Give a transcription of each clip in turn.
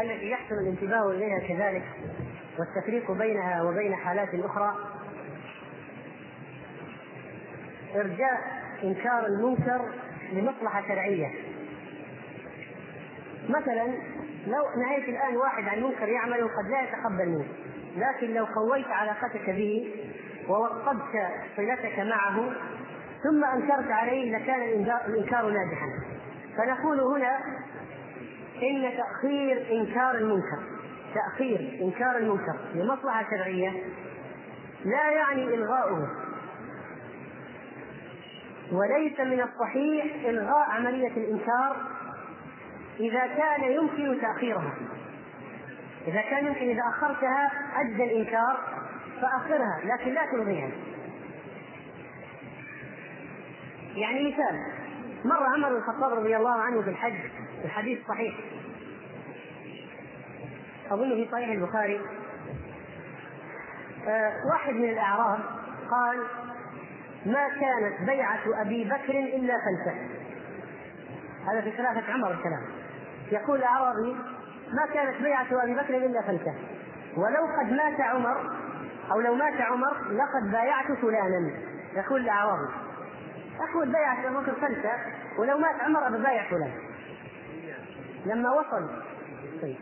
التي يحسن الانتباه إليها كذلك والتفريق بينها وبين حالات أخرى. إرجاء إنكار المنكر لمصلحة شرعية. مثلا لو نهيت الآن واحد عن منكر يعمله قد لا يتقبل منه لكن لو قويت علاقتك به ووطدت صلتك معه ثم أنكرت عليه لكان الإنكار ناجحا. فنقول هنا إن تأخير إنكار المنكر تأخير إنكار المنكر لمصلحه شرعية لا يعني إلغاؤه. وليس من الصحيح إلغاء عملية الإنكار إذا كان يمكن تأخيرها. إذا كان يمكن إذا أخرتها أدى الإنكار فأخرها لكن لا تلغيها. يعني مثال مر عمر بن الخطاب رضي الله عنه في الحج. الحديث صحيح. أظن في صحيح البخاري. آه واحد من الأعراب قال ما كانت بيعة أبي بكر إلا فلسفة هذا في خلافة عمر الكلام. يقول الأعرابي ما كانت بيعة أبي بكر إلا فلسفة ولو قد مات عمر أو لو مات عمر لقد بايعت فلانا. يقول الأعرابي. أقول بيعة أبو بكر فلسفة ولو مات عمر ببايع فلان. لما وصل طيب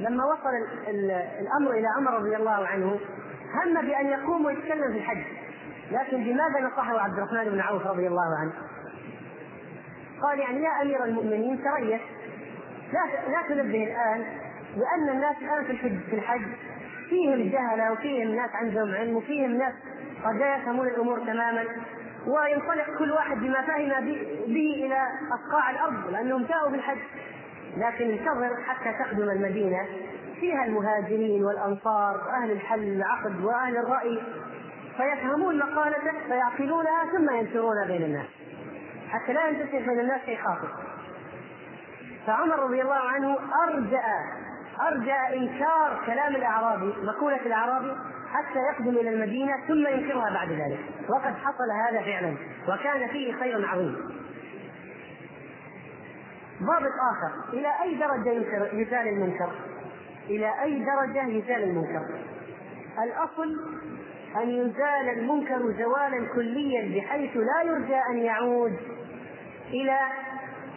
لما وصل الأمر إلى عمر رضي الله عنه هم بأن يقوم ويتكلم في الحج. لكن بماذا نصحه عبد الرحمن بن عوف رضي الله عنه؟ قال يعني يا أمير المؤمنين تريث لا لا تنبه الآن لأن الناس الآن في الحج في الحج فيهم جهلة وفيهم ناس عندهم علم وفيهم ناس قد لا يفهمون الأمور تماما. وينطلق كل واحد بما فهم به إلى أصقاع الأرض لأنهم جاءوا بالحج. لكن انتظر حتى تقدم المدينة. فيها المهاجرين والأنصار وأهل الحل والعقد وأهل الرأي. فيفهمون مقالتك فيعقلونها ثم ينشرونها بين الناس. حتى لا ينتشر بين الناس شيء خاطئ. فعمر رضي الله عنه أرجأ أرجأ إنكار كلام الأعرابي مقولة الأعرابي حتى يقدم إلى المدينة ثم ينكرها بعد ذلك وقد حصل هذا فعلا وكان فيه خير عظيم ضابط آخر إلى أي درجة يزال المنكر؟ إلى أي درجة يزال المنكر؟ الأصل أن يزال المنكر زوالا كليا بحيث لا يرجى أن يعود إلى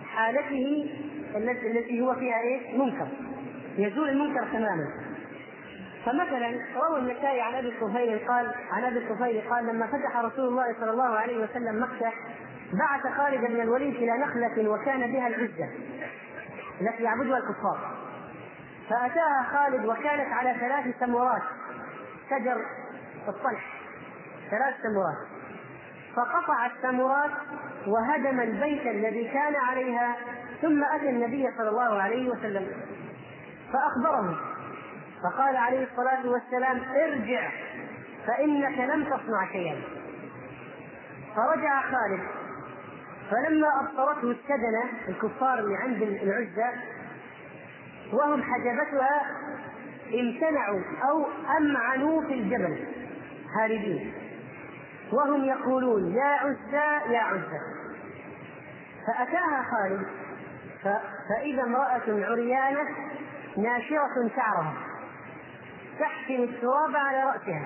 حالته التي هو فيها إيه؟ منكر يزول المنكر تماما فمثلا روى النسائي عن أبي الطفيل قال عن أبي الطفيل قال لما فتح رسول الله صلى الله عليه وسلم مكة بعث خالد بن الوليد إلى نخلة وكان بها العزة. التي يعبدها الكفار. فأتاها خالد وكانت على ثلاث سمورات. شجر الطلح. ثلاث سمورات. فقطع السمورات وهدم البيت الذي كان عليها ثم أتى النبي صلى الله عليه وسلم. فأخبره. فقال عليه الصلاة والسلام ارجع فإنك لم تصنع شيئا. فرجع خالد فلما أبصرته السدنه الكفار اللي عند العزة وهم حجبتها امتنعوا أو أمعنوا في الجبل هاربين وهم يقولون يا عزى يا عزى فأتاها خالد فإذا امرأة عريانة ناشرة شعرها. تحسن التراب على رأسها.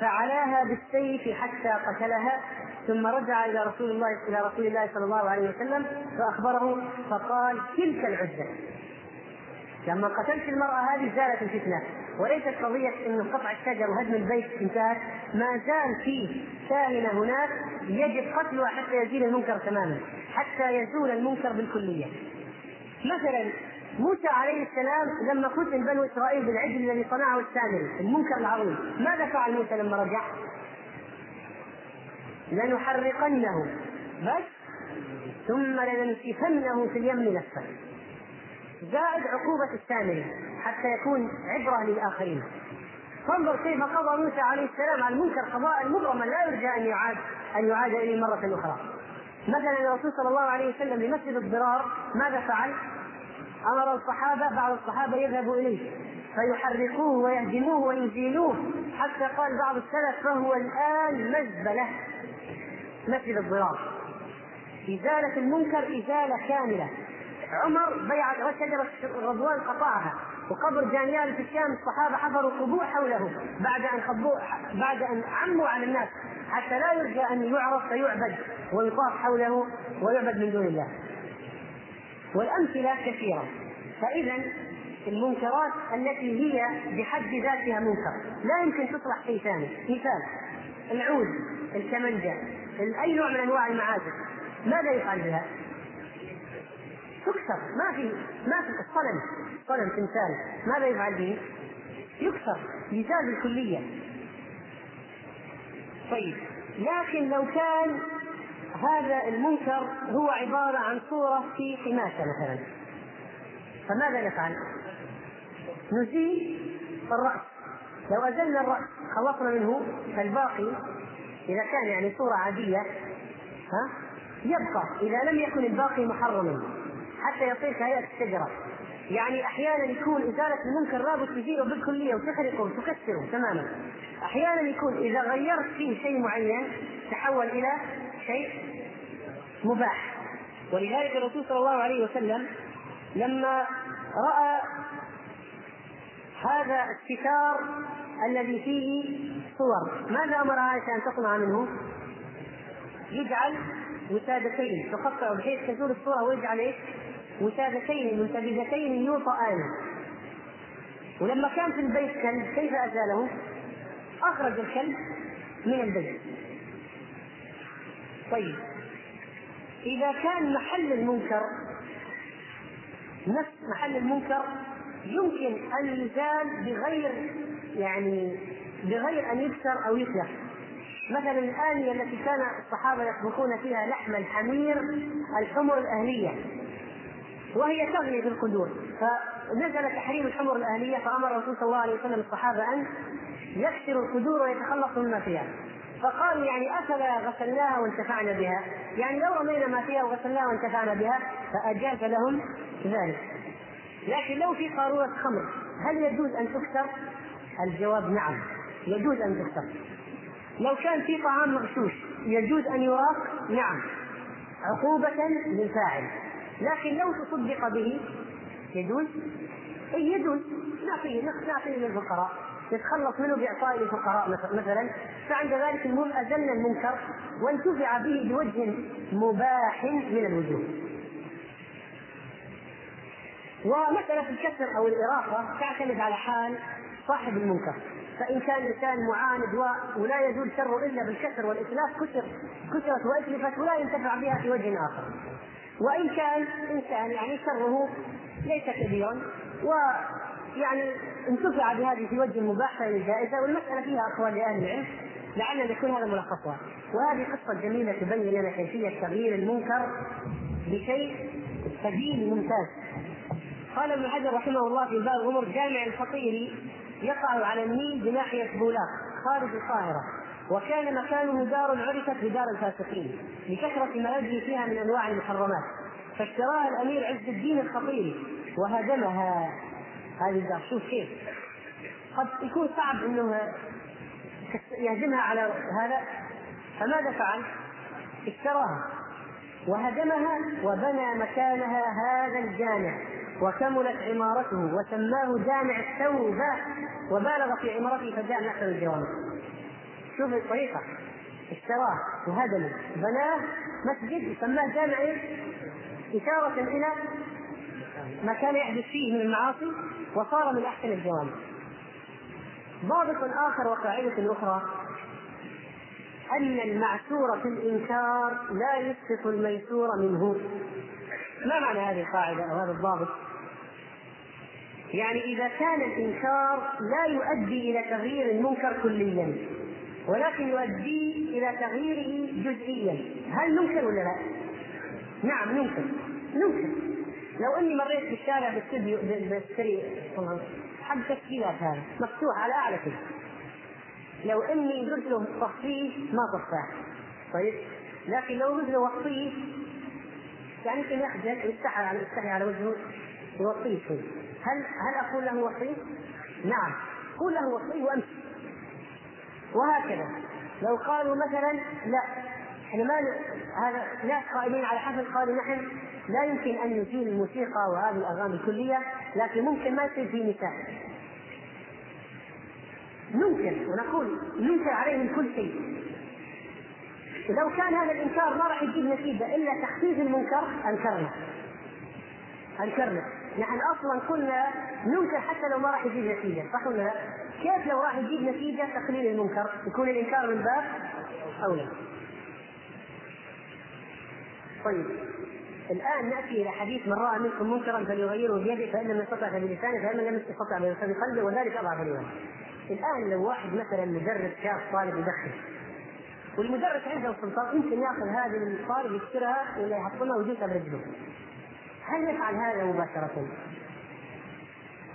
فعلاها بالسيف حتى قتلها ثم رجع إلى رسول الله إلى رسول الله صلى الله عليه وسلم فأخبره فقال تلك العزة. لما قتلت المرأة هذه زالت الفتنة وليست قضية انه قطع الشجر وهدم البيت انتهت. ما زال في كاهنه هناك يجب قتلها حتى يزيل المنكر تماما حتى يزول المنكر بالكلية. مثلا موسى عليه السلام لما فتن بنو إسرائيل بالعجل الذي صنعه السامري المنكر العظيم. ماذا فعل موسى لما رجع؟ لنحرقنه. بس. ثم لننسفنه في اليم نسفا زائد عقوبة السامري حتى يكون عبرة للآخرين. فانظر كيف قضى موسى عليه السلام على المنكر قضاء مبرما لا يرجى أن يعاد أن يعاد إليه مرة أخرى. مثلا الرسول صلى الله عليه وسلم لمسجد الضرار ماذا فعل؟ أمر الصحابة بعض الصحابة يذهبوا إليه فيحرقوه ويهدموه ويزيلوه. حتى قال بعض السلف فهو الآن مزبلة. مسجد الضرار. إزالة المنكر إزالة كاملة. عمر بيع وشجرة الرضوان قطعها وقبر جانيال في الشام الصحابة حفروا قبور حوله بعد خبوا بعد أن عموا على الناس. حتى لا يرجى أن يعرف فيعبد ويطاف حوله ويعبد من دون الله. والأمثلة كثيرة. فإذا المنكرات التي هي بحد ذاتها منكر. لا يمكن تصلح شيء ثاني. مثال العود الكمنجة أي نوع من أنواع المعازف. ماذا يفعل بها؟ تكسر ما في ما في الصنم. صنم تمثال. ماذا يفعل به؟ يكسر. يزال بالكلية طيب لكن لو كان هذا المنكر هو عبارة عن صورة في قماشة مثلا. فماذا نفعل؟ نزيل الرأس. لو أزلنا الرأس خلصنا منه فالباقي إذا كان يعني صورة عادية ها يبقى إذا لم يكن الباقي محرما. حتى يصير كهيئة الشجرة. يعني أحيانا يكون إزالة المنكر لابد تزيله بالكلية وتخرقه وتكسره تماما. أحيانا يكون إذا غيرت فيه شيء معين تحول إلى شيء مباح ولذلك الرسول صلى الله عليه وسلم لما رأى هذا الستار الذي فيه صور ماذا أمر عائشة أن تصنع منه؟ يجعل وسادتين تقطع بحيث تزول الصورة ويجعل إيش؟ وسادتين منتبذتين يوطئان ولما كان في البيت كلب كيف أزاله؟ أخرج الكلب من البيت طيب. إذا كان محل المنكر نفس محل المنكر يمكن ان يزال بغير يعني بغير أن يكسر أو يتلف مثلا الآنية التي كان الصحابة يطبخون فيها لحم الحمير الحمر الأهلية وهي تغلي في القدور. فنزل تحريم الحمر الأهلية فأمر الرسول صلى الله عليه وسلم الصحابة أن يكسروا القدور ويتخلصوا مما فيها. فقالوا يعني افلا غسلناها وانتفعنا بها؟ يعني لو رمينا ما فيها وغسلناها وانتفعنا بها فأجاز لهم ذلك. لكن لو في قارورة خمر هل يجوز أن تكسر؟ الجواب نعم يجوز أن تكسر. لو كان في طعام مغشوش يجوز أن يراق؟ نعم عقوبة للفاعل. لكن لو تصدق به يجوز؟ أي يجوز نعطيه نعطيه للفقراء يتخلص منه بإعطائه للفقراء مثلا فعند ذلك المهم ازلنا المنكر وانتفع به بوجه مباح من الوجوه. ومسألة الكسر أو الإراقة تعتمد على حال صاحب المنكر. فإن كان الإنسان معاند ولا يزول شره إلا بالكسر والإتلاف كسر كسرت وأتلفت ولا ينتفع بها في وجه آخر. وإن كان إنسان يعني شره ليس كبيرا ويعني انتفع بهذه في وجه مباح فهي جائزة والمسألة فيها أقوال لأهل العلم لعلنا يكون هذا ملخصها. وهذه قصة جميلة تبين لنا كيفية تغيير المنكر بشيء قديم ممتاز. قال ابن حجر رحمه الله في باب الأمور جامع الفقير يقع على النيل بناحية بولاق خارج القاهرة وكان مكانه دار عرفت بدار الفاسقين لكثرة ما يجري فيها من أنواع المحرمات فاشتراها الأمير عز الدين الخطيري وهدمها هذه الدار شوف كيف قد يكون صعب إنه يهدمها على هذا. فماذا فعل؟ اشتراها وهدمها وبنى مكانها هذا الجامع وكملت عمارته وسماه جامع التوبة وبالغ في عمارته فجاء نحو الجوامع. شوف الطريقة. اشتراه وهدمه بناه مسجد يسماه جامع إيش؟ إشارة إلى ما كان يحدث فيه من المعاصي وصار من أحسن الجوامع ضابط آخر وقاعدة أخرى أن المعسور في الإنكار لا يسقط الميسور منه. ما معنى هذه القاعدة أو هذا الضابط؟ يعني إذا كان الإنكار لا يؤدي إلى تغيير المنكر كليا ولكن يؤدي إلى تغييره جزئيا. هل ننكر ولا لا؟ نعم ننكر ننكر لو إني مريت في الشارع باستديو بشتري حق تسجيلات هذا مفتوح على أعلى كذا لو إني قلت له طفيه ما طفاه طيب. لكن لو قلت له وطيه يعني يمكن يخجل ويستحي على يستحي على وجهه يوطيه شوي هل هل أقول له وطيه؟ نعم. قول له وطيه وامشي وهكذا. لو قالوا مثلا لا. إحنا ما هذا ناس قائمين على حفل قالوا نحن. لا يمكن أن يزيل الموسيقى وهذه الأغاني الكلية لكن ممكن ما يصير في نساء ننكر ونقول ننكر عليهم كل شيء. لو كان هذا الإنكار ما راح يجيب نتيجة إلا تخفيف المنكر أنكرنا. أنكرنا. نحن أصلا كنا ننكر حتى لو ما راح يجيب نتيجة صح ولا لا؟ كيف لو راح يجيب نتيجة تقليل المنكر؟ يكون الإنكار من باب أولى. طيب. الآن نأتي إلى حديث من رأى منكم منكرا فليغيره بيده فإن لم يستطع فبلسانه فإن لم يستطع بقلبه وذلك أضعف الايمان. الآن لو واحد مثلا مدرس شاف طالب يدخن والمدرس عنده سلطان يمكن يأخذ هذه الطالب يكسرها ولا يحطمها ويجلسها برجله. هل يفعل هذا مباشرة؟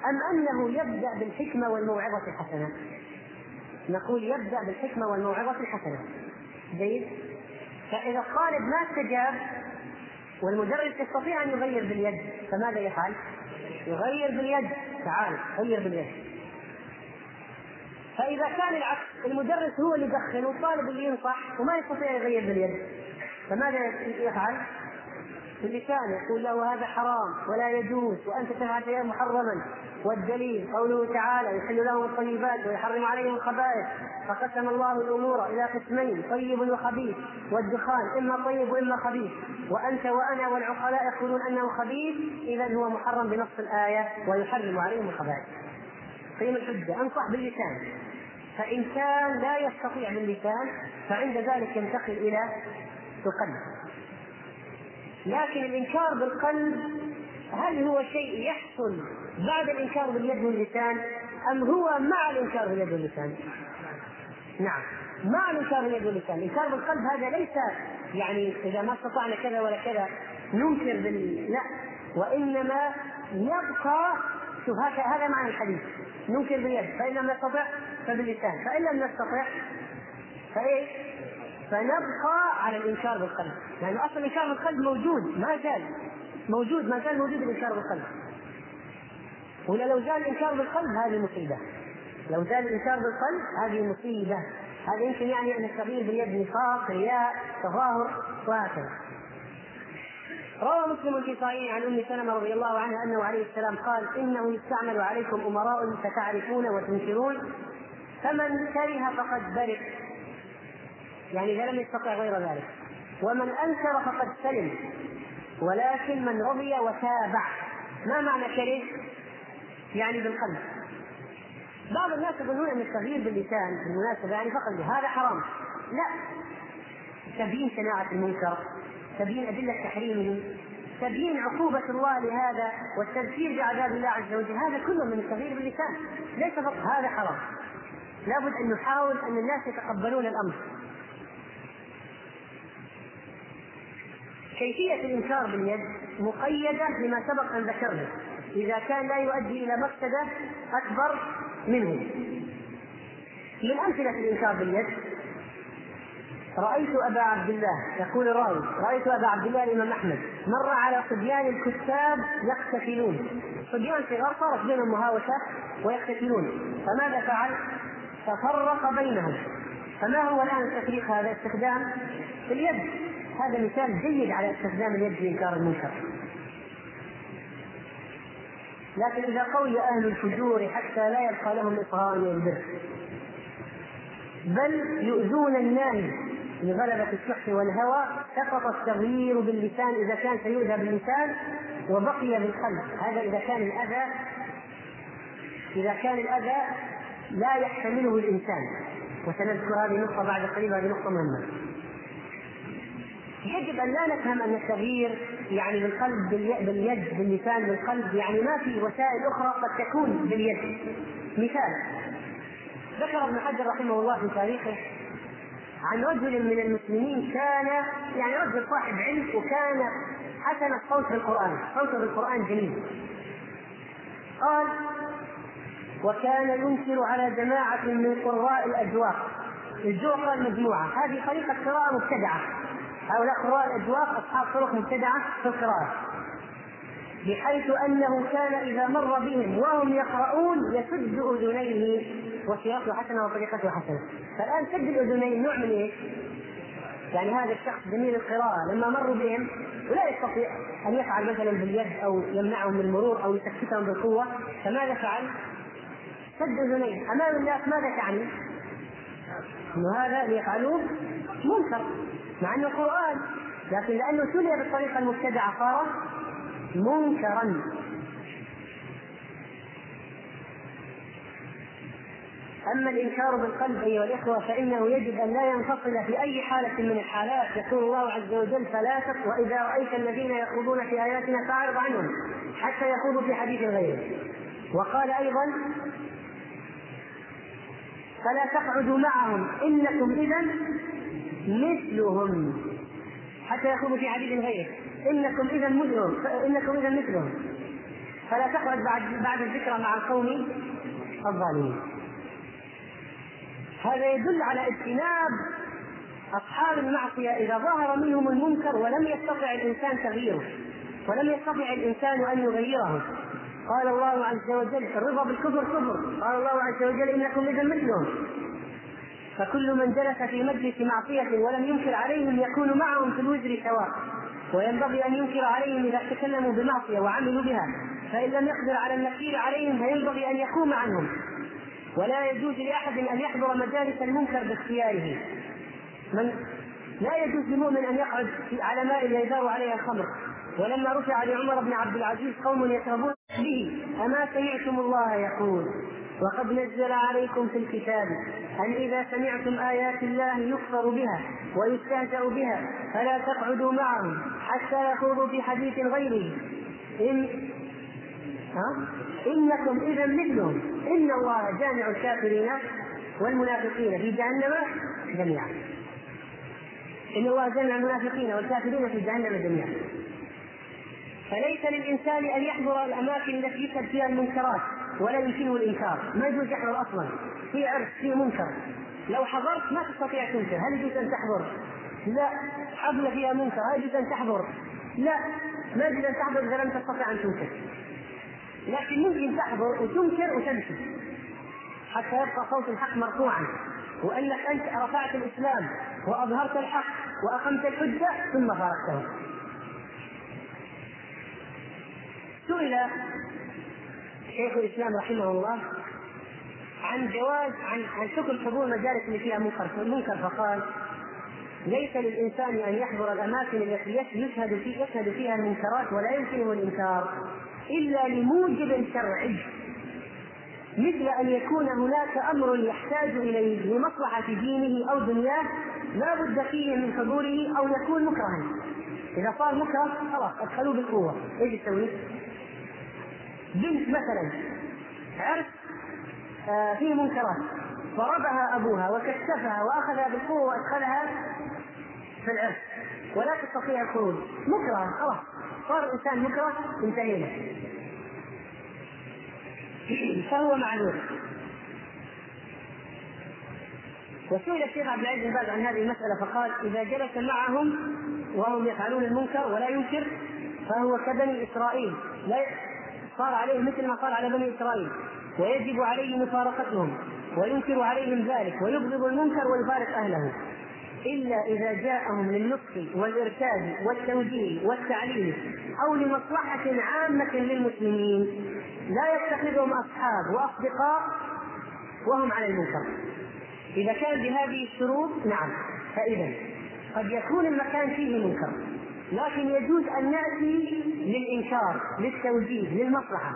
أم أنه يبدأ بالحكمة والموعظة الحسنة؟ نقول يبدأ بالحكمة والموعظة الحسنة. جيد؟ فإذا الطالب ما استجاب والمدرس يستطيع أن يغير باليد فماذا يفعل؟ يغير باليد تعال غير باليد فإذا كان العكس المدرس هو اللي يدخن والطالب اللي ينصح وما يستطيع يغير باليد فماذا يفعل؟ باللسان يقول له هذا حرام ولا يجوز وأنت تفعل شيئا محرما والدليل قوله تعالى يحل لهم الطيبات ويحرم عليهم الخبائث. فقسم الله الأمور إلى قسمين طيب وخبيث. والدخان إما طيب وإما خبيث. وأنت وأنا والعقلاء يقولون أنه خبيث اذا هو محرم بنص الآية ويحرم عليهم الخبائث. قيم الحجة أنصح باللسان. فإن كان لا يستطيع باللسان فعند ذلك ينتقل إلى القلب. لكن الإنكار بالقلب هل هو شيء يحصل بعد الإنكار باليد واللسان أم هو مع الإنكار باليد واللسان؟ نعم مع الإنكار باليد واللسان، الانكار بالقلب هذا ليس يعني إذا ما استطعنا كذا ولا كذا ننكر بال لا وإنما يبقى شوف هذا معنى الحديث. ننكر باليد فإن لم نستطع فباللسان. فإن لم نستطع فايش؟ فنبقى على الإنكار بالقلب. لأنه أصلا الإنكار بالقلب موجود ما زال. موجود ما زال موجود الإنكار بالقلب. ولا لو زال الإنكار بالقلب هذه مصيبة. لو زال الإنكار بالقلب هذه مصيبة. هذا يمكن يعني أن التغيير باليد نفاق رياء تظاهر وهكذا. روى مسلم في صحيح عن أم سلمة رضي الله عنها أنه عليه السلام قال انه يستعمل عليكم أمراء فتعرفون وتنكرون فمن كره فقد برئ. يعني إذا لم يستطع غير ذلك. ومن أنكر فقد سلم. ولكن من رضي وتابع. ما معنى كره؟ يعني بالقلب. بعض الناس يظنون أن التغيير باللسان بالمناسبه يعني فقط هذا حرام. لا. تبيين شناعه المنكر تبيين أدلة تحريمه تبيين عقوبة الله لهذا والتذكير بعذاب الله عز وجل. هذا كله من التغيير باللسان. ليس فقط هذا حرام. لابد أن نحاول أن الناس يتقبلون الأمر. كيفية الإنكار باليد مقيدة بما سبق أن ذكرنا إذا كان لا يؤدي إلى مفسدة أكبر منه. من أمثلة الإنكار باليد رأيت أبا عبد الله يقول الراوي رأيت أبا عبد الله الإمام أحمد مر على صبيان الكتاب يقتتلون. صبيان صغار صارت بينهم مهاوشة ويقتتلون. فماذا فعل؟ تفرق بينهم. فما هو الآن التفريق هذا استخدام؟ اليد. هذا مثال جيد على استخدام اليد في إنكار المنكر. لكن إذا قوي أهل الفجور حتى لا يبقى لهم اصغاء البر. بل يؤذون الناهي لغلبة الشح والهوى سقط التغيير باللسان إذا كان سيؤذى باللسان وبقي بالقلب. هذا إذا كان الأذى إذا كان الأذى لا يحتمله الإنسان. وسنذكر هذه النقطة بعد قليل هذه نقطة مهمة. يجب أن لا نفهم أن التغيير يعني بالقلب باليد باللسان بالقلب يعني ما في وسائل أخرى قد تكون باليد. مثال ذكر ابن حجر رحمه الله في تاريخه عن رجل من المسلمين كان يعني رجل صاحب علم وكان حسن الصوت بالقران صوته بالقران جميل. قال وكان ينكر على جماعة من قراء الأجواق الجوق المجموعة هذه طريقة قراءة مبتدعة. هؤلاء قراء الأجواق أصحاب طرق مبتدعة في القراءة بحيث أنه كان إذا مر بهم وهم يقرؤون يسد أذنيه وسياقه حسنة وطريقته حسنة فالآن سد الأذنين نوع من إيش؟ يعني هذا الشخص جميل القراءة لما مروا بهم ولا يستطيع أن يفعل مثلا باليد أو يمنعهم من المرور أو يسكتهم بالقوة فماذا فعل؟ سد اذنيه أمام الناس ماذا تعني؟ إنه هذا ليفعلوه منكر مع أنه قرآن لكن لأنه تلي بالطريقة المبتدعة صار منكرا. أما الإنكار بالقلب أيها الإخوة فإنه يجب أن لا ينفصل في أي حالة من الحالات يقول الله عز وجل فلا تق وإذا رأيت الذين يخوضون في آياتنا فأعرض عنهم حتى يخوضوا في حديث غيره. وقال أيضا فلا تقعدوا معهم إنكم اذا مثلهم. حتى يخوضوا في حديث غيره إنكم إذا مثلهم. إنكم إذا مثلهم. فلا تقعد بعد بعد الذكرى مع القوم الظالمين. هذا يدل على اجتناب أصحاب المعصية. إذا ظهر منهم المنكر ولم يستطع الإنسان تغييره ولم يستطع الإنسان أن يغيره. قال الله عز وجل الرضا بالكفر كفر. قال الله عز وجل إنكم إذا مثلهم. فكل من جلس في مجلس معصية ولم ينكر عليهم يكون معهم في الوزر سواء. وينبغي أن ينكر عليهم إذا تكلموا بمعصية وعملوا بها. فإن لم يقدر على النكير عليهم فينبغي أن يقوم عنهم. ولا يجوز لأحد أن يحضر مجالس المنكر باختياره. من لا يجوز لمؤمن أن يقعد على ماء يدار عليها الخمر. ولما رفع لعمر بن عبد العزيز قوم يشربون به أما سمعتم الله يقول؟ وقد نزل عليكم في الكتاب أن إذا سمعتم آيات الله يكفر بها ويستهزأ بها فلا تقعدوا معهم حتى يخوضوا في حديث غيره. إن ها؟ إنكم إذا مثلهم. إن الله جامع الكافرين والمنافقين في جهنم جميعا. إن الله جامع المنافقين والكافرين في جهنم جميعا. فليس للإنسان أن يحضر الأماكن التي يشهد فيها المنكرات. ولا يمكنه الإنكار. ما يجوز يحضر أصلا. في عرس في منكر. لو حضرت ما تستطيع تنكر. هل يجوز أن تحضر؟ لا. حفلة فيها منكر. هل يجوز أن تحضر؟ لا. ما يجوز أن تحضر إذا لم تستطع أن تنكر. لكن ممكن تحضر وتنكر وتمشي حتى يبقى صوت الحق مرفوعا. وإنك أنت رفعت الإسلام وأظهرت الحق وأقمت الحجة ثم فارقته. سئل شيخ الإسلام رحمه الله عن جواز عن عن حكم حضور المجالس اللي فيها منكر منكر فقال ليس للإنسان أن يحضر الأماكن التي يشهد في يشهد فيها المنكرات ولا يمكنه الإنكار إلا لموجب شرعي مثل أن يكون هناك أمر يحتاج إليه لمصلحة دينه أو دنياه لا بد فيه من حضوره أو يكون مكرها إذا صار مكره خلاص أدخلوه بالقوة إيش تسوي؟ بنت مثلا عرس آه فيه منكرات. ضربها أبوها وكشفها وأخذها بالقوة وأدخلها في العرس. ولا تستطيع الخروج. مكره خلاص. صار الانسان مكره انتهينا. فهو معذور وسئل الشيخ عبد العزيز بن عن هذه المسألة فقال إذا جلس معهم وهم يفعلون المنكر ولا ينكر فهو كبني إسرائيل لا صار عليه مثل ما صار على بني إسرائيل. ويجب عليه مفارقتهم وينكر عليهم ذلك ويبغض المنكر ويفارق أهله. إلا إذا جاءهم للنصح والإرشاد والتوجيه والتعليم أو لمصلحة عامة للمسلمين لا يتخذهم أصحاب وأصدقاء وهم على المنكر. إذا كان بهذه الشروط نعم فإذا قد يكون المكان فيه منكر. لكن يجوز أن نأتي للإنكار للتوجيه للمصلحة.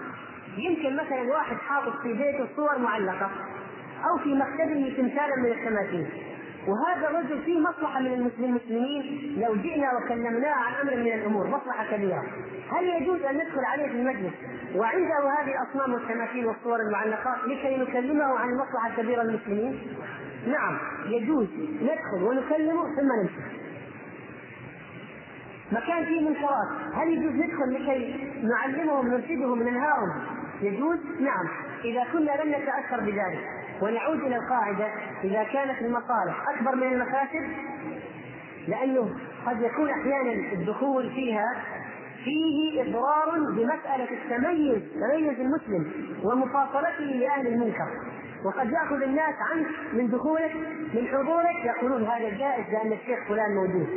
يمكن مثلا واحد حاطط في بيته صور معلقة أو في مكتبه تمثالا من التماثيل وهذا الرجل فيه مصلحة من المسلمين لو جئنا وكلمناه عن أمر من الأمور مصلحة كبيرة. هل يجوز أن ندخل عليه في المجلس؟ وعنده هذه الأصنام والتماثيل والصور المعلقة لكي نكلمه عن المصلحة الكبيرة للمسلمين؟ نعم يجوز. ندخل ونكلمه ثم نمشي. مكان فيه منكرات هل يجوز ندخل لكي نعلمهم نرشدهم ننهاهم يجوز؟ نعم. إذا كنا لم نتأثر بذلك. ونعود إلى القاعدة. إذا كانت المصالح أكبر من المفاسد لأنه قد يكون أحيانا الدخول فيها فيه إضرار بمسألة التميز تميز المسلم ومفاصلته لأهل المنكر. وقد يأخذ الناس عنك من دخولك من حضورك يقولون هذا جائز لأن الشيخ فلان موجود.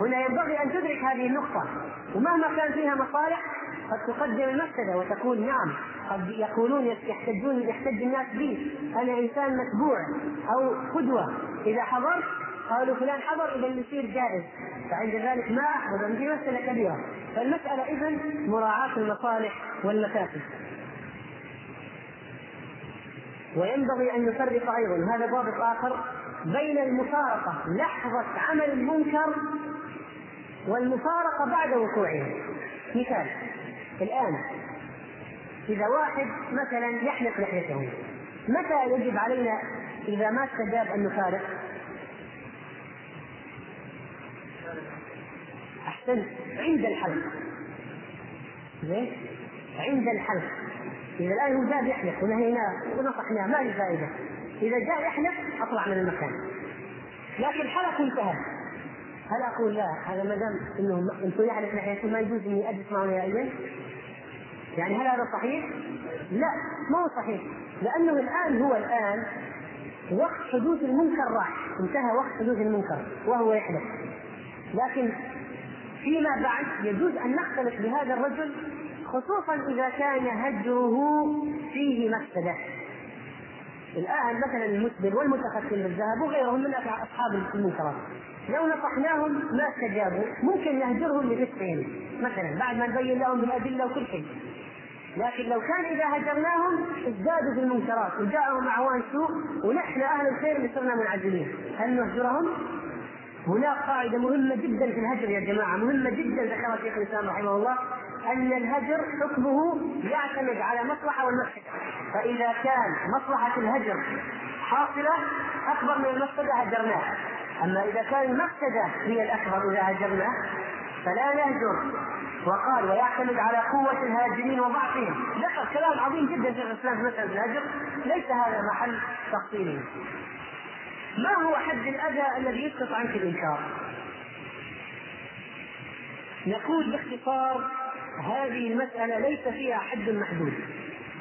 هنا ينبغي أن تدرك هذه النقطة. ومهما كان فيها مصالح قد تقدم المفسده وتقول نعم قد يقولون يحتجون يحتج الناس بي. أنا إنسان متبوع أو قدوة. إذا حضرت قالوا فلان حضر إذا يصير جائز. فعند ذلك ما أحضر. في مسألة كبيرة. فالمسألة اذا مراعاة المصالح والمكاسب وينبغي أن نفرق أيضا. هذا ضابط آخر. بين المفارقة لحظة عمل المنكر والمفارقة بعد وقوعه مثال الآن إذا واحد مثلا يحلق لحيته متى يجب علينا إذا ما استجاب أن نفارق؟ احسنت عند الحلق. زين؟ عند الحلق. إذا الآن هو جاء يحلق ونهيناه ونصحناه ما له فائدة. إذا جاء يحلق أطلع من المكان. لكن حلق انتهى. هل أقول لا؟ هذا ما دام إنه أنتم يحلق لحيته ما يجوز إني أجلس معه نهائيا؟ يعني هل هذا صحيح؟ لا ما هو صحيح. لأنه الآن هو الآن وقت حدوث المنكر راح. انتهى وقت حدوث المنكر وهو يحلف لكن فيما بعد يجوز أن نختلف بهذا الرجل خصوصا إذا كان هجره فيه مفسدة. الآن مثلا المسبل والمتختم بالذهب وغيرهم من أصحاب المنكرات. لو نصحناهم ما استجابوا. ممكن نهجرهم لرزقهم. مثلا بعد ما نبين لهم بالادله وكل شيء. لكن لو كان إذا هجرناهم ازدادوا في المنكرات وجاءهم أعوان سوء ونحن أهل الخير اللي صرنا منعزلين. هل نهجرهم؟ هناك قاعدة مهمة جدا في الهجر يا جماعة. مهمة جدا ذكرها شيخ الإسلام رحمه الله. أن الهجر حكمه يعتمد على مصلحة والمفسدة. فإذا كان مصلحة الهجر حاصلة أكبر من المفسدة هجرناه. أما إذا كان المفسده هي الأكبر اذا هجرناه فلا نهجر وقال ويعتمد على قوة الهاجرين وضعفهم. ذكر كلام عظيم جدا في الإسلام في مسألة الهجر ليس هذا محل تفصيله ما هو حد الأذى الذي يسقط عنك الإنكار؟ نقول باختصار هذه المسألة ليس فيها حد محدود.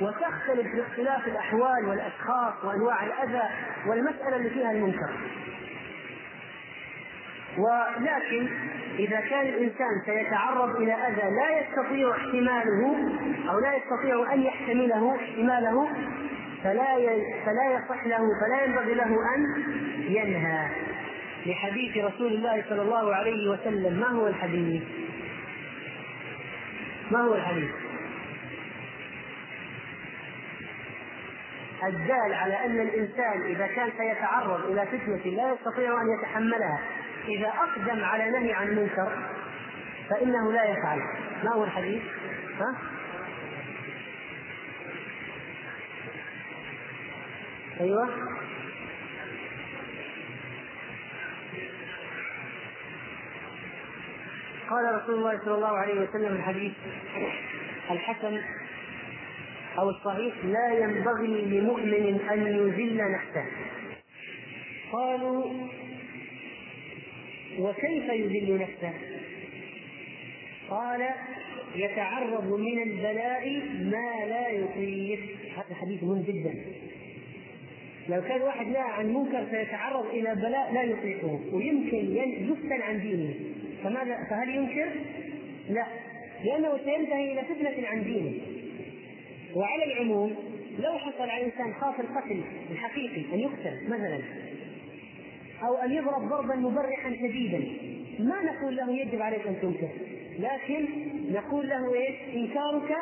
وتختلف باختلاف الأحوال والأشخاص وأنواع الأذى والمسألة اللي فيها المنكر. ولكن إذا كان الإنسان سيتعرض إلى أذى لا يستطيع احتماله أو لا يستطيع أن يحتمله احتماله فلا فلا يصح له فلا ينبغي له أن ينهى لحديث رسول الله صلى الله عليه وسلم ما هو الحديث؟ ما هو الحديث؟ الدال على أن الإنسان إذا كان سيتعرض إلى فتنة لا يستطيع أن يتحملها إذا أقدم على نهي عن منكر فإنه لا يفعل ما هو الحديث؟ ها؟ أيوه قال رسول الله صلى الله عليه وسلم الحديث الحسن أو الصحيح لا ينبغي لمؤمن أن يذل نفسه قالوا وكيف يذل نفسه؟ قال يتعرض من البلاء ما لا يطيق هذا حديث مهم جدا. لو كان واحد نهى عن منكر سيتعرض إلى بلاء لا يطيقه ويمكن يفتن عن دينه. فماذا فهل ينكر؟ لا. لأنه سينتهي إلى فتنة عن دينه. وعلى العموم لو حصل على إنسان خاف القتل الحقيقي أن يقتل مثلا أو أن يضرب ضربا مبرحا شديدا ما نقول له يجب عليك أن تنكر لكن نقول له إيش؟ إنكارك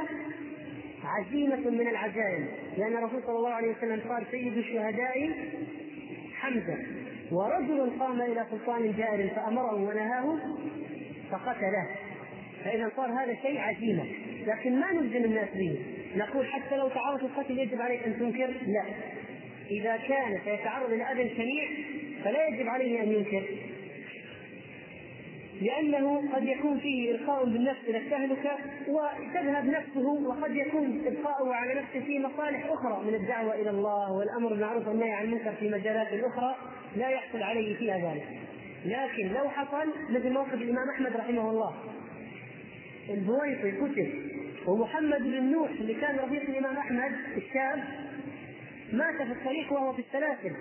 عزيمة من العزائم. لأن الرسول صلى الله عليه وسلم قال سيد الشهداء حمزة. ورجل قام إلى سلطان جائر فأمره ونهاه فقتله. فإذا صار هذا شيء عزيمة. لكن ما نلزم الناس به. نقول حتى لو تعرض القتل يجب عليك أن تنكر؟ لا. إذا كان سيتعرض إلى أذى شنيع فلا يجب عليه أن ينكر لأنه قد يكون فيه إلقاء بالنفس إلى التهلكة وتذهب نفسه وقد يكون إبقاؤه على نفسه في مصالح أخرى من الدعوة إلى الله والأمر بالمعروف والنهي عن المنكر في مجالات أخرى لا يحصل عليه فيها ذلك. لكن لو حصل مثل موقف الإمام أحمد رحمه الله البويطي قتل ومحمد بن نوح اللي كان رفيق الإمام أحمد الشاب مات في الطريق وهو في السلاسل.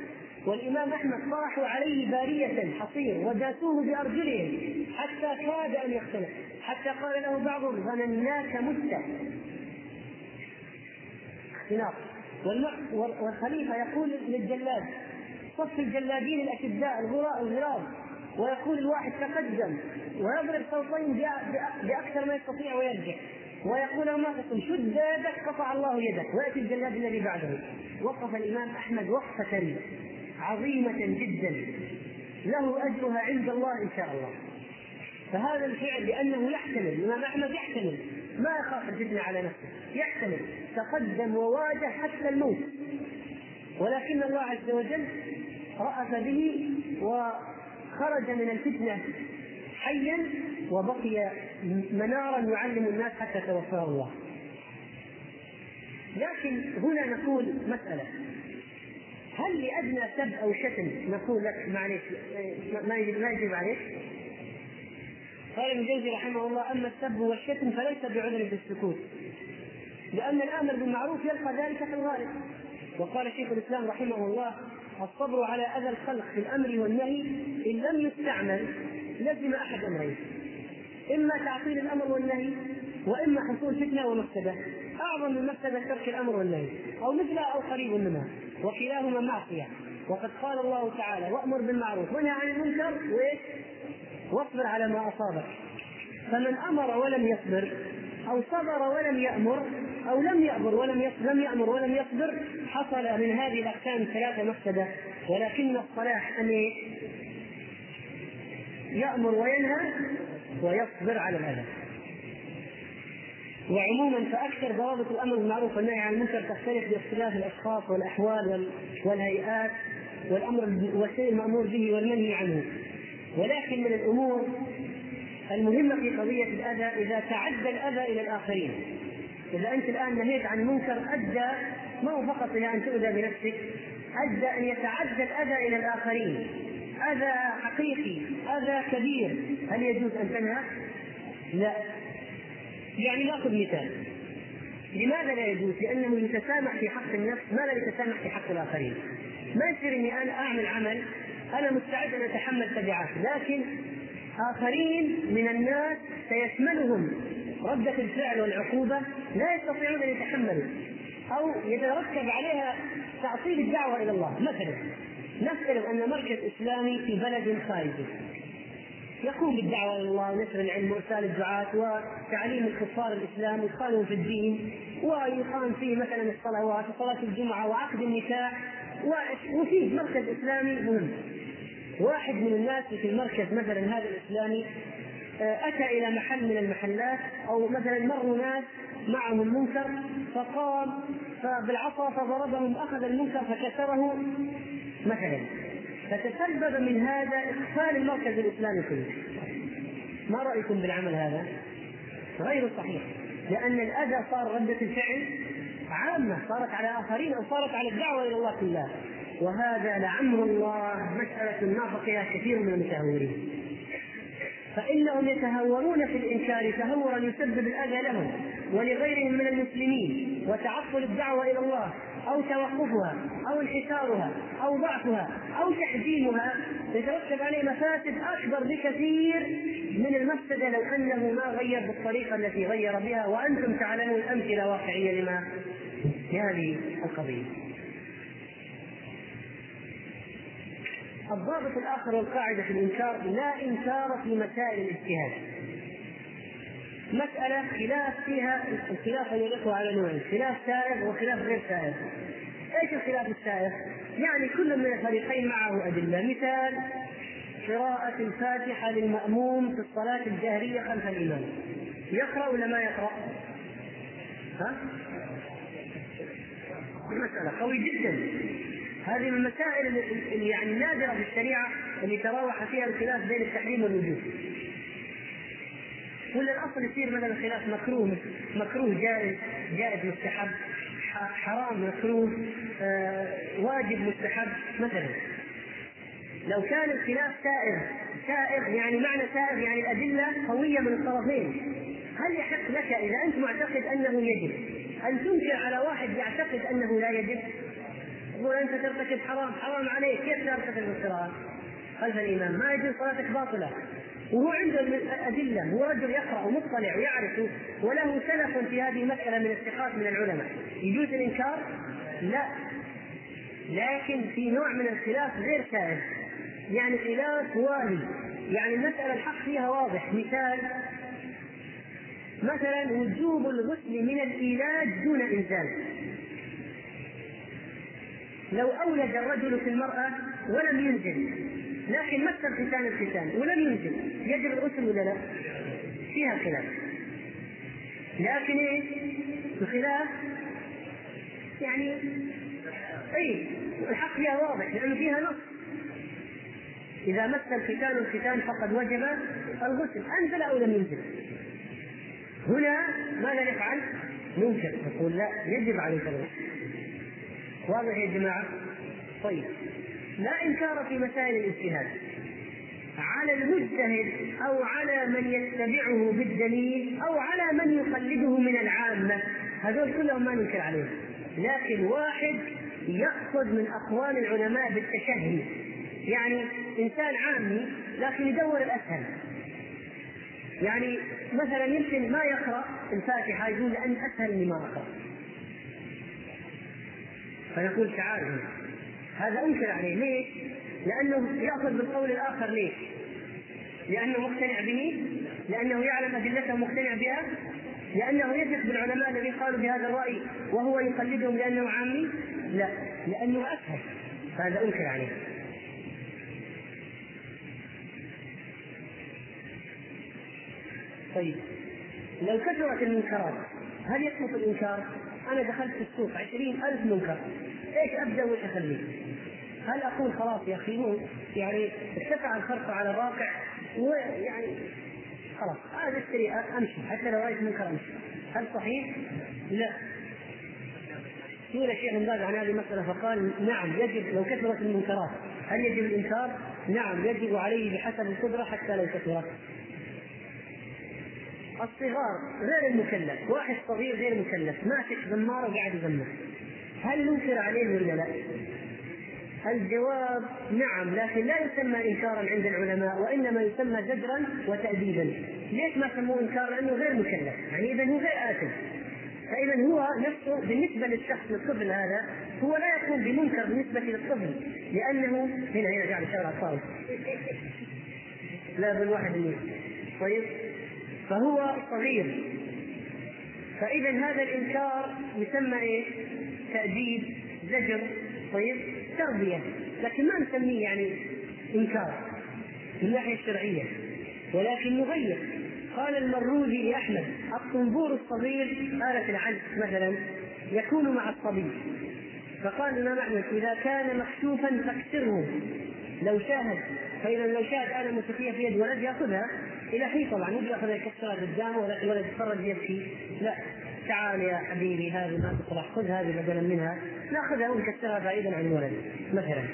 والإمام أحمد طرحوا عليه بارية حصير وداسوه بأرجلهم حتى كاد أن يختلف حتى قال له بعضهم ظنناك مت. اختلاف. والخليفة يقول للجلاد صف الجلادين الأشداء الغراب ويقول الواحد تقدم ويضرب صوتين بأكثر ما يستطيع ويرجع. ويقول تقول شد يدك قطع الله يدك. ويأتي الجلاد الذي بعده. وقف الإمام أحمد وقفة عظيمة جدا. له أجرها عند الله إن شاء الله. فهذا الفعل لأنه يحتمل الامام أحمد يحتمل. ما يخاف الفتنه على نفسه. يحتمل. تقدم وواجه حتى الموت. ولكن الله عز وجل رأف به وخرج من الفتنة حيا وبقي منارا يعلم الناس حتى توفاه الله. لكن هنا نقول مسألة. هل لأدنى سب أو شتم؟ نقول لك معلش ما يجب عليك؟ قال ابن جوزي رحمه الله أما السب والشتم فليس بعذر في السكوت لأن الآمر بالمعروف يلقى ذلك في الغالب. وقال شيخ الإسلام رحمه الله الصبر على أذى الخلق في الأمر والنهي إن لم يستعمل لزم أحد أمرين. إما تعطيل الأمر والنهي وإما حصول فتنة ومفسدة. أعظم من مفسدة ترك الأمر والنهي أو مثلها أو قريب منها. وكلاهما معصية. وقد قال الله تعالى وأمر بالمعروف وانهى عن المنكر وإيش؟ واصبر على ما أصابك. فمن أمر ولم يصبر أو صبر ولم يأمر أو لم يأمر ولم يصبر لم يأمر ولم يصبر حصل من هذه الأقسام ثلاثة مفسدة. ولكن الصلاح أن يأمر وينهى ويصبر على الأذى. وعموما فأكثر ضوابط الأمر بالمعروف والنهي عن المنكر تختلف باختلاف الأشخاص والأحوال والهيئات والأمر والشيء المأمور به والمنهي عنه. ولكن من الأمور المهمة في قضية الأذى إذا تعدى الأذى إلى الآخرين. إذا أنت الآن نهيت عن منكر أدى ما هو فقط إلى أن تؤذى بنفسك أدى أن يتعدى الأذى إلى الآخرين. أذى حقيقي أذى كبير. هل يجوز أن تنهى؟ لا. يعني نأخذ مثال. لماذا لا يجوز؟ لأنه يتسامح في حق النفس. ما لا يتسامح في حق الآخرين؟ ما يصير إني أنا أعمل عمل أنا مستعد أن أتحمل تبعاته لكن آخرين من الناس سيشملهم. ردة الفعل والعقوبة لا يستطيعون أن يتحملوا أو يترتب عليها تعطيل الدعوة إلى الله. مثلا نفترض أن مركز إسلامي في بلد خارجي يقوم بالدعوة إلى الله ونشر العلم وإرسال الدعاة وتعليم الكفار الإسلام وإدخالهم في الدين. ويقام فيه مثلا الصلوات وصلاة الجمعة وعقد النكاح وفيه مركز إسلامي مهم. واحد من الناس في المركز مثلا هذا الإسلامي آه، أتى إلى محل من المحلات أو مثلا مروا ناس معهم منكر فقام فبالعصا فضربهم أخذ المنكر فكسره مثلا. فتسبب من هذا إقفال المركز الإسلامي كله. ما رأيكم بالعمل هذا؟ غير صحيح. لأن الأذى صار ردة الفعل عامة صارت على آخرين أو صارت على الدعوة إلى الله كلها وهذا لعمر الله مسألة نافق فيها كثير من المتهورين. فإنهم يتهورون في الإنكار تهورا يسبب الأذى لهم ولغيرهم من المسلمين وتعطل الدعوة إلى الله. أو توقفها أو انحسارها أو ضعفها أو تحجيمها يترتب عليه مفاسد أكبر بكثير من المفسدة لو أنه ما غير بالطريقة التي غير بها وأنتم تعلمون أمثلة واقعية لما لهذه القضية. الضابط الآخر والقاعدة في الإنكار لا إنكار في مسائل الاجتهاد. مسألة خلاف فيها الخلاف أيها على نوعين، خلاف سائغ وخلاف غير سائغ. إيش الخلاف السائغ؟ يعني كل من الفريقين معه أدلة، مثال قراءة الفاتحة للمأموم في الصلاة الجهرية خلف الإمام. يقرأ ولا ما يقرأ؟ ها؟ مسألة قوي جدا هذه من المسائل اللي يعني نادرة في الشريعة اللي تراوح فيها الخلاف بين التحريم والوجوب ولا الأصل يصير مثلا خلاف مكروه مكروه جائز جائز مستحب حرام مكروه آه واجب مستحب مثلا. لو كان الخلاف سائر سائر يعني معنى سائر يعني الأدلة قوية من الطرفين. هل يحق لك إذا أنت معتقد أنه يجب أن تنكر على واحد يعتقد أنه لا يجب؟ يقول أنت ترتكب حرام حرام عليك كيف ترتكب القراءة؟ خلف الامام ما يجوز صلاتك باطلة. وهو عنده الأدلة هو رجل يقرأ ومطلع ويعرف وله سلف في هذه المسألة من الثقات من العلماء. يجوز الإنكار؟ لا. لكن في نوع من الخلاف غير سائل يعني خلاف واهي. يعني المسألة الحق فيها واضح. مثال مثلا وجوب الغسل من الإيلاج دون إنزال. لو أولد الرجل في المرأة ولم ينزل لكن مس الختان الختان ولم ينزل يجب الغسل ولا لا؟ فيها خلاف. لكن إيه؟ الخلاف يعني أي الحق فيها واضح لأنه فيها نص. إذا مس الختان الختان فقد وجب الغسل. أنزل أو لم ينزل؟ هنا ماذا نفعل؟ ننكر. نقول لا يجب عليك الغسل. واضح يا جماعة؟ طيب. لا إنكار في مسائل الاجتهاد. على المجتهد أو على من يتبعه بالدليل أو على من يقلده من العامة هذول كلهم ما ننكر عليهم. لكن واحد يأخذ من أقوال العلماء بالتشهي. يعني إنسان عامي لكن يدور الأسهل. يعني مثلا يمكن ما يقرأ الفاتحة يقول لأن أسهل اني ما أقرأ. فنقول تعال هذا أنكر عليه. ليش؟ لأنه يأخذ بالقول الآخر. ليش؟ لأنه مقتنع به. لأنه يعلم أدلته مقتنع بها. لأنه يثق بالعلماء الذين قالوا بهذا الرأي وهو يقلدهم لأنه عامي؟ لا. لأنه أسهل هذا أنكر عليه. طيب. لو كثرت المنكرات هل يسقط الإنكار؟ أنا دخلت في السوق عشرين ألف منكر. إيش أبدأ وإيش أخليه؟ هل أقول خلاص يا أخي يعني ارتفع الخرق على الواقع ويعني خلاص هذا اشتري أمشي حتى لو رأيت منكر أمشي هل صحيح؟ لا سئل الشيخ بن عن هذه المسألة فقال نعم يجب لو كثرت المنكرات هل يجب الإنكار؟ نعم يجب عليه بحسب القدرة حتى لو كثرت الصغار غير المكلف واحد صغير غير مكلف ماسك زمارة وقاعد يزمر هل ننكر عليه ولا لا؟ الجواب نعم لكن لا يسمى إنكارا عند العلماء وإنما يسمى زجرا وتاديبا. ليش ما سموه إنكار؟ لأنه غير مكلف. يعني اذا هو غير آثم. فاذا هو نفسه بالنسبة للشخص للطفل هذا هو لا يكون بمنكر بالنسبة للطفل لأنه هنا هنا قاعد على الطاوله لا بالواحد مني طيب؟ فهو صغير. فاذا هذا الإنكار يسمى إيه؟ تأديب زجر. طيب؟ تربيه لكن ما نسميه يعني إنكار. من الناحيه الشرعية. ولكن نغير قال المروزي لأحمد الطنبور الصغير آلة العزف مثلا يكون مع الصبي فقال الإمام أحمد إذا كان مكشوفا فاكسره. لو شاهد. فاذا لو شاهد آلة موسيقية في يد ولد يأخذها. إلى حين طبعا مو ياخذها يكسرها قدامه ولا الولد يتفرج يبكي. لا. تعال يا حبيبي هذه ما تصلح خذ هذه بدلا منها. نأخذها ونكسرها بعيدا عن الولد مثلا.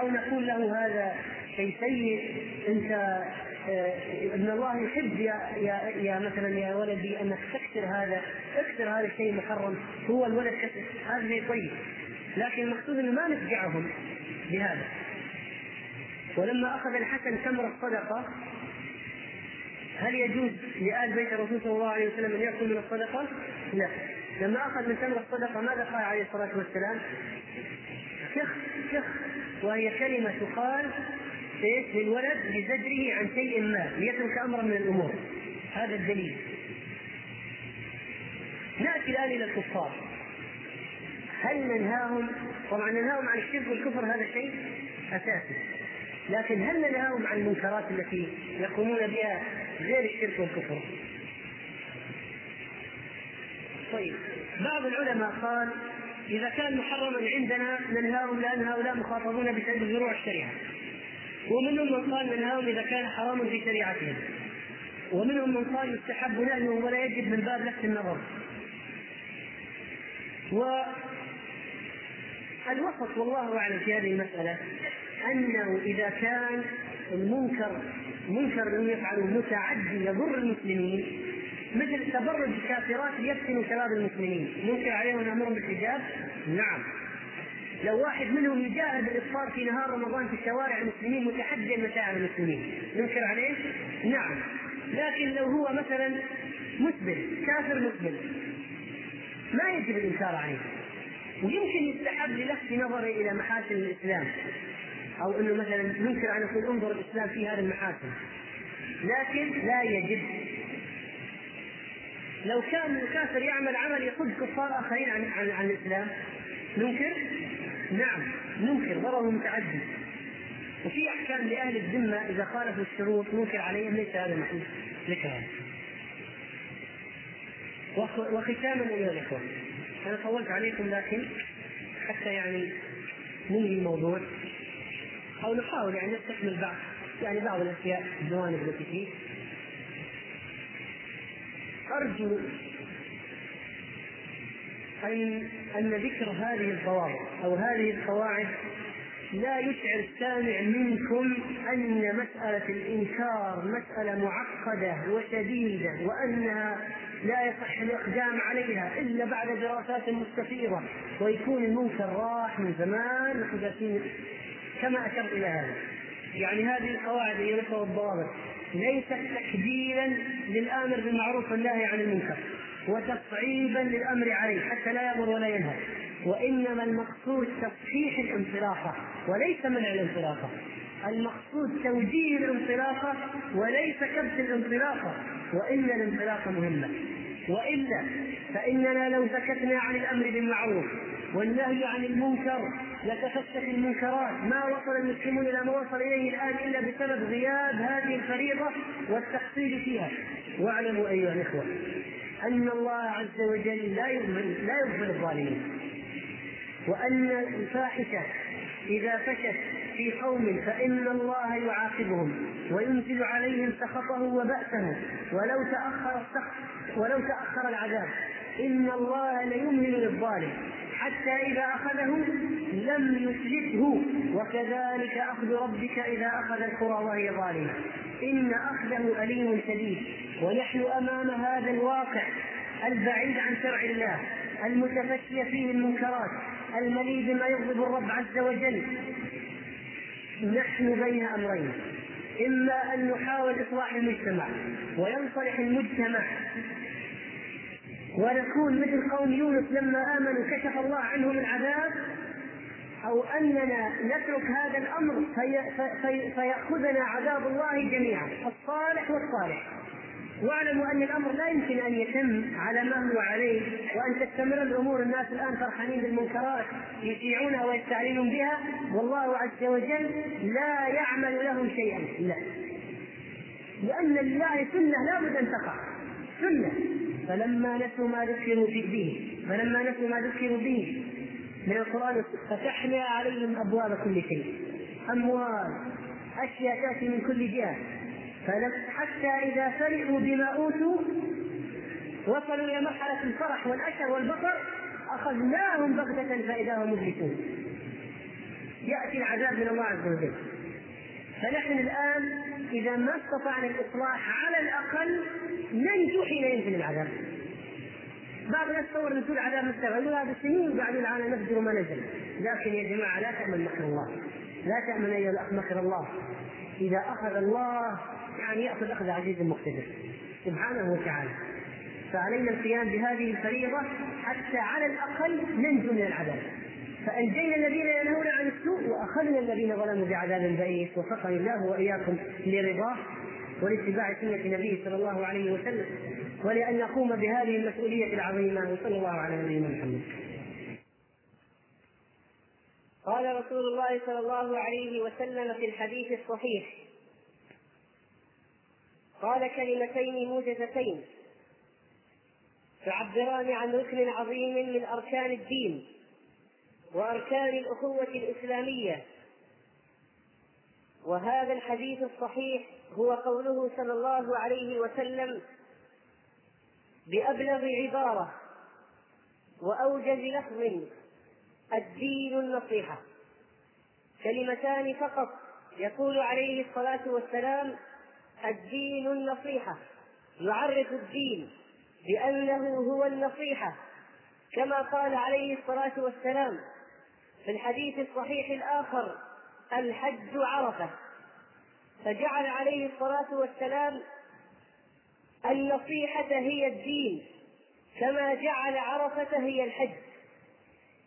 أو نقول له هذا شيء سيء أنت آه، ابن الله يحب يا يا يا مثلا يا ولدي انك تكسر هذا اكسر هذا الشيء المحرم. هو الولد كسر هذا شيء طيب. لكن المقصود إنه ما نفجعهم بهذا. ولما أخذ الحسن تمر الصدقة هل يجوز لآل بيت الرسول صلى الله عليه وسلم أن يأكل من الصدقة؟ لا. لما أخذ من تمر الصدقة ماذا قال عليه الصلاة والسلام؟ شخ شخ. وهي كلمة تقال إيش؟ للولد لزجره عن شيء ما ليترك امرا من الأمور. هذا الدليل. نأتي الآن إلى الكفار. هل ننهاهم؟ طبعا ننهاهم عن الشرك والكفر هذا شيء أساسي. لكن هل ننهاهم عن المنكرات التي يقومون بها غير الشرك والكفر؟ طيب بعض العلماء قال إذا كان محرما عندنا ننهاهم لأن هؤلاء مخاطبون بسبب ذروع الشريعة. ومنهم من قال ننهاهم إذا كان حراما في شريعتهم. ومنهم من قال يستحب نهيه ولا يجب من باب لفت النظر. والوسط والله أعلم في هذه المسألة أنه إذا كان المنكر منكر لم يفعله متعدي يضر المسلمين مثل تبرج الكافرات يفتن شباب المسلمين. منكر عليهم أن امرهم بالحجاب؟ نعم. لو واحد منهم يجاهد الإفطار في نهار رمضان في شوارع المسلمين متحديا مشاعر المسلمين. ننكر عليه؟ نعم. لكن لو هو مثلا مسلم كافر مسلم ما يجب الإنكار عليه. ويمكن يستحب للفت نظري إلى محاسن الإسلام. أو إنه مثلا ننكر أن نقول انظر الإسلام في هذه المحاسن لكن لا يجب. لو كان الكافر يعمل عمل يصد كفار آخرين عن عن, عن الإسلام ننكر؟ نعم ننكر ضرر متعدي وفي أحكام لأهل الذمة إذا خالفوا الشروط ننكر عليهم ليس هذا محل ذكرها. وختاما أيها الإخوة أنا طولت عليكم لكن حتى يعني ننهي الموضوع أو نحاول يعني نستكمل بعض يعني بعض الأشياء الجوانب التي فيه. أرجو ان أن ذكر هذه الضوابط أو هذه القواعد لا يشعر السامع منكم أن مسألة الإنكار مسألة معقدة وشديدة وأنها لا يصح الإقدام عليها إلا بعد دراسات مستفيضة ويكون المنكر راح من زمان نحن جالسين كما أشرت إلى هذا. يعني هذه القواعد هي نشر الضوابط ليست تكبيرا للآمر بالمعروف والنهي عن المنكر وتصعيبا للأمر عليه حتى لا يامر ولا ينهى. وإنما المقصود تصحيح الانطلاقة وليس منع الانطلاقة. المقصود توجيه الانطلاقة وليس كبت الانطلاقة. وإن الانطلاقة مهمة. وإلا فإننا لو سكتنا عن الأمر بالمعروف والنهي عن المنكر لتفتت المنكرات. ما وصل المسلمون إلى ما وصل إليه الآن إلا بسبب غياب هذه الفريضة والتقصير فيها. واعلموا أيها الإخوة أن الله عز وجل لا يغفل لا يغفل الظالمين. وأن الفاحشة إذا فشت في قوم فإن الله يعاقبهم وينزل عليهم سخطه وبأسه. ولو تأخر السخط ولو تأخر العذاب. إن الله ليمهل للظالم. حتى إذا أخذه لم يفلته وكذلك أخذ ربك إذا أخذ القرى وهي ظالمة. إن أخذه أليم شديد. ونحن أمام هذا الواقع البعيد عن شرع الله. المتفشي فيه المنكرات. المليء بما يغضب الرب عز وجل. نحن بين أمرين. إما أن نحاول إصلاح المجتمع. وينصلح المجتمع. ونكون مثل قوم يونس لما آمنوا كشف الله عنهم العذاب أو أننا نترك هذا الأمر في في فيأخذنا عذاب الله جميعا الصالح والصالح. واعلموا أن الأمر لا يمكن أن يتم على ما هو عليه وأن تستمر الأمور الناس الآن فرحانين بالمنكرات يشيعونها ويستعلنون بها والله عز وجل لا يعمل لهم شيئا. لا. لأن لله سنة لا بد أن تقع. سنة. فلما نسوا ما ذكروا به فلما نسوا ما ذكروا به من القرآن فتحنا عليهم أبواب كل شيء. أموال أشياء تأتي من كل جهة. حتى إذا فرحوا بما أوتوا وصلوا إلى مرحلة الفرح والأشر والبطر أخذناهم بغتة فإذا هم مبلسون يأتي العذاب من الله عز وجل. فنحن الآن إذا ما استطعنا الإصلاح على الأقل ننجو حين ينزل العذاب. بعض الناس تصور نزول عذاب مستوى يقول هذا سنين وبعدين العالم نفجر ما نزل. لكن يا جماعة لا تأمن مكر الله. لا تأمن أيها الأخ مكر الله. إذا أخذ الله يعني يأخذ أخذ عزيز مقتدر. سبحانه وتعالى. فعلينا القيام بهذه الفريضة حتى على الأقل ننجو من العذاب. فأنجينا الذين ينهون عن السوء وأخذنا الذين ظلموا بعذاب بئيس. وفقني الله وإياكم لرضاه. ولاتباع سنة نبيه صلى الله عليه وسلم ولأن نقوم بهذه المسؤولية العظيمة وصلى الله على نبينا محمد. قال رسول الله صلى الله عليه وسلم في الحديث الصحيح قال كلمتين موجزتين تعبران عن ركن عظيم من أركان الدين وأركان الأخوة الإسلامية وهذا الحديث الصحيح هو قوله صلى الله عليه وسلم بأبلغ عبارة وأوجز لفظ الدين النصيحة. كلمتان فقط يقول عليه الصلاة والسلام الدين النصيحة. يعرف الدين بأنه هو النصيحة. كما قال عليه الصلاة والسلام في الحديث الصحيح الآخر الحج عرفة. فجعل عليه الصلاة والسلام النصيحة هي الدين كما جعل عرفة هي الحج.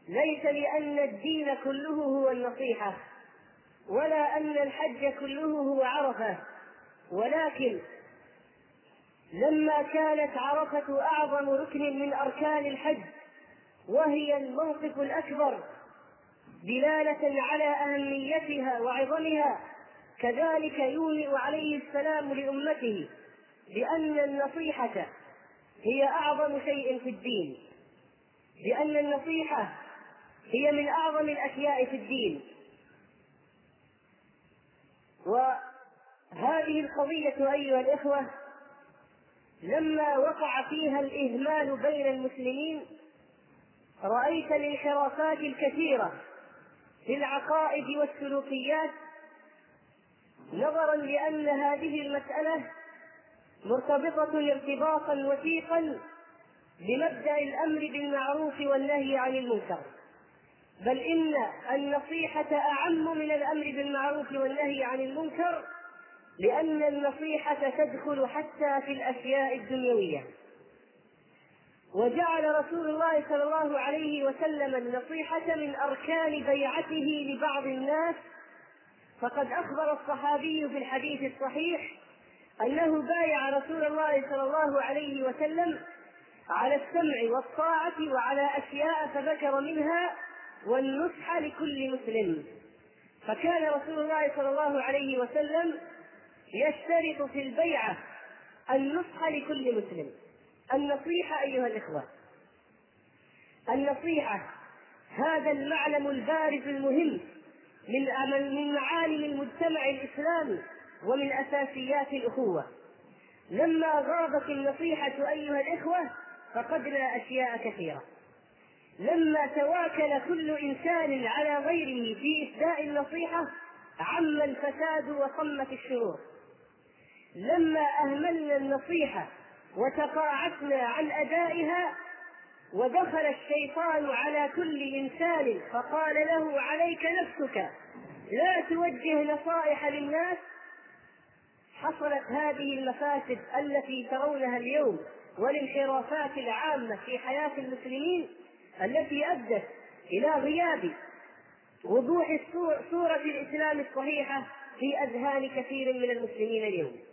ليس لأن الدين كله هو النصيحة ولا أن الحج كله هو عرفة. ولكن لما كانت عرفة أعظم ركن من أركان الحج وهي الموقف الأكبر دلالة على أهميتها وعظمها. كذلك يومئ عليه السلام لأمته بأن النصيحة هي أعظم شيء في الدين. لأن النصيحة هي من أعظم الأشياء في الدين. وهذه القضية أيها الإخوة لما وقع فيها الإهمال بين المسلمين رأيت الانحرافات الكثيرة. في العقائد والسلوكيات نظرا لأن هذه المسألة مرتبطة ارتباطا وثيقا بمبدأ الأمر بالمعروف والنهي عن المنكر. بل إن النصيحة أعم من الأمر بالمعروف والنهي عن المنكر لأن النصيحة تدخل حتى في الأشياء الدنيوية. وجعل رسول الله صلى الله عليه وسلم النصيحة من أركان بيعته لبعض الناس. فقد أخبر الصحابي في الحديث الصحيح أنه بايع رسول الله صلى الله عليه وسلم على السمع والطاعة وعلى أشياء فذكر منها والنصح لكل مسلم. فكان رسول الله صلى الله عليه وسلم يشترط في البيعة النصح لكل مسلم. النصيحة أيها الإخوة. النصيحة هذا المعلم البارز المهم من من معالم المجتمع الإسلامي ومن أساسيات الأخوة. لما غابت النصيحة أيها الإخوة فقدنا أشياء كثيرة. لما تواكل كل إنسان على غيره في إسداء النصيحة عم الفساد وصمت الشرور. لما أهملنا النصيحة وتقاعسنا عن أدائها ودخل الشيطان على كل إنسان فقال له عليك نفسك لا توجه نصائح للناس؟ حصلت هذه المفاسد التي ترونها اليوم والانحرافات العامة في حياة المسلمين التي أدت إلى غياب وضوح صورة الإسلام الصحيحة في أذهان كثير من المسلمين اليوم.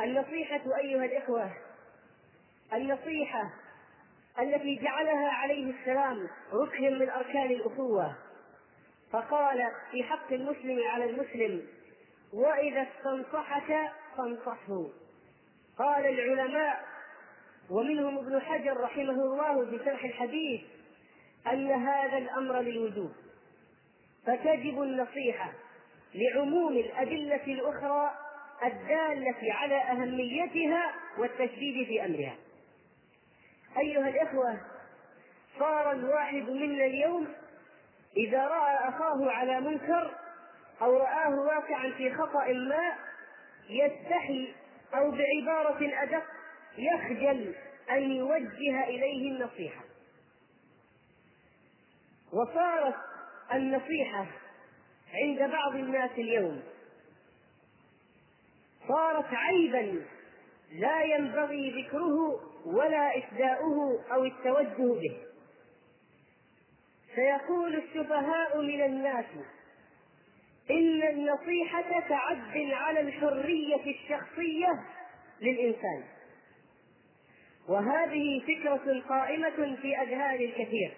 النصيحة أيها الإخوة النصيحة التي جعلها عليه السلام ركن من أركان الأخوة. فقال في حق المسلم على المسلم وإذا استنصحك فانصحه. قال العلماء ومنهم ابن حجر رحمه الله في شرح الحديث أن هذا الأمر للوجوب. فتجب النصيحة لعموم الأدلة الأخرى الدالة على أهميتها والتشديد في أمرها. أيها الإخوة صار الواحد منا اليوم إذا رأى أخاه على منكر أو رآه واقعا في خطأ ما يستحي أو بعبارة أدق يخجل أن يوجه إليه النصيحة. وصارت النصيحة عند بعض الناس اليوم صارت عيبا. لا ينبغي ذكره ولا إسداؤه أو التوجه به. سيقول السفهاء من الناس إن النصيحة تعد على الحرية الشخصية للإنسان. وهذه فكرة قائمة في أذهان الكثير.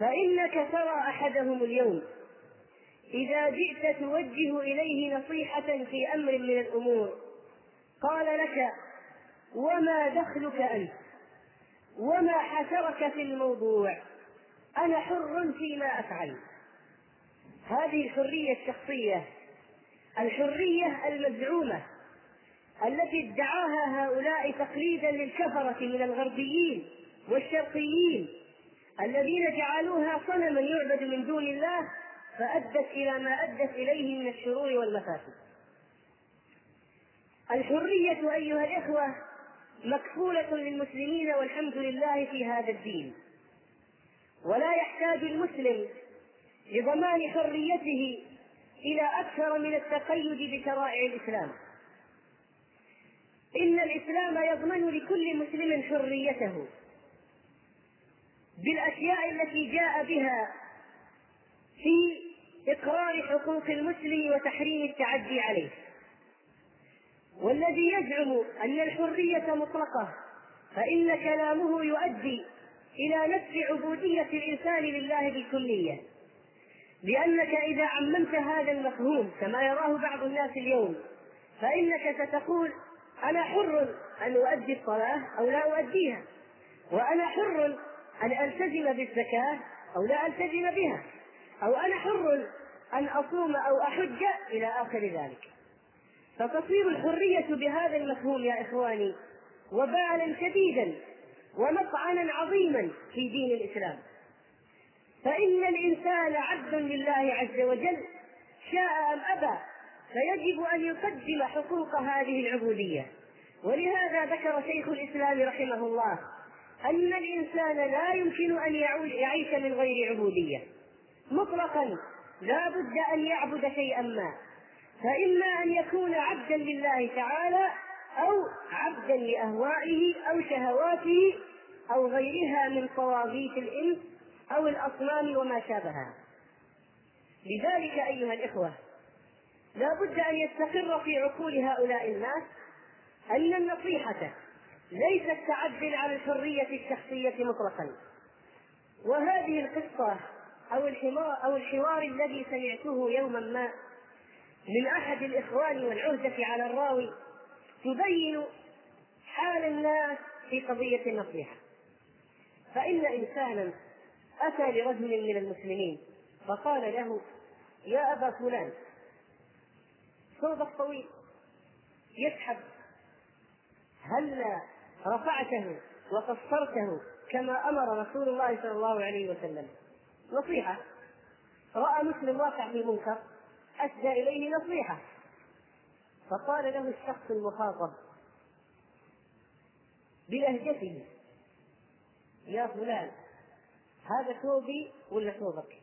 فإنك ترى أحدهم اليوم إذا جئت توجه إليه نصيحة في أمر من الأمور قال لك وما دخلك أنت؟ وما حشرك في الموضوع؟ أنا حر فيما أفعل. هذه الحرية الشخصية الحرية المزعومة التي ادعاها هؤلاء تقليدا للكفرة من الغربيين والشرقيين الذين جعلوها صنما يعبد من دون الله فأدت إلى ما أدت إليه من الشرور والمفاسد. الحرية أيها الإخوة مكفولة للمسلمين والحمد لله في هذا الدين. ولا يحتاج المسلم لضمان حريته إلى أكثر من التقيد بشرائع الإسلام. إن الإسلام يضمن لكل مسلم حريته بالأشياء التي جاء بها في إقرار حقوق المسلم وتحريم التعدي عليه. والذي يزعم أن الحرية مطلقة فإن كلامه يؤدي إلى نفي عبودية الإنسان لله بالكلية. لأنك إذا عممت هذا المفهوم كما يراه بعض الناس اليوم فإنك ستقول أنا حر أن أؤدي الصلاة أو لا أؤديها وأنا حر أن ألتزم بالزكاة أو لا ألتزم بها. أو أنا حر أن أصوم أو أحج إلى آخر ذلك. فتصير الحرية بهذا المفهوم يا إخواني وبالا شديدا ومطعنا عظيما في دين الإسلام. فإن الإنسان عبد لله عز وجل شاء أم أبى فيجب أن يقدم حقوق هذه العبودية. ولهذا ذكر شيخ الإسلام رحمه الله أن الإنسان لا يمكن أن يعيش من غير عبودية. مطلقا. لا بد أن يعبد شيئا ما. فإما أن يكون عبدا لله تعالى أو عبدا لأهوائه أو شهواته أو غيرها من طواغيت الإنس أو الأصنام وما شابهها. لذلك أيها الإخوة لا بد أن يستقر في عقول هؤلاء الناس أن النصيحة ليست تعدل على الحرية الشخصية مطلقا. وهذه القصة أو الحوار أو الحوار الذي سمعته يوما ما. من أحد الإخوان والعهدة على الراوي تبين حال الناس في قضية النصيحة فإن إنسانا أتى لرجل من المسلمين فقال له يا أبا فلان ثوبك طويل يسحب. هل رفعته وقصرته كما أمر رسول الله صلى الله عليه وسلم؟ نصيحة رأى مسلم واقع في منكر اسدى إليه نصيحة فقال له الشخص المخاطب بلهجته يا فلان هذا ثوبي ولا ثوبك؟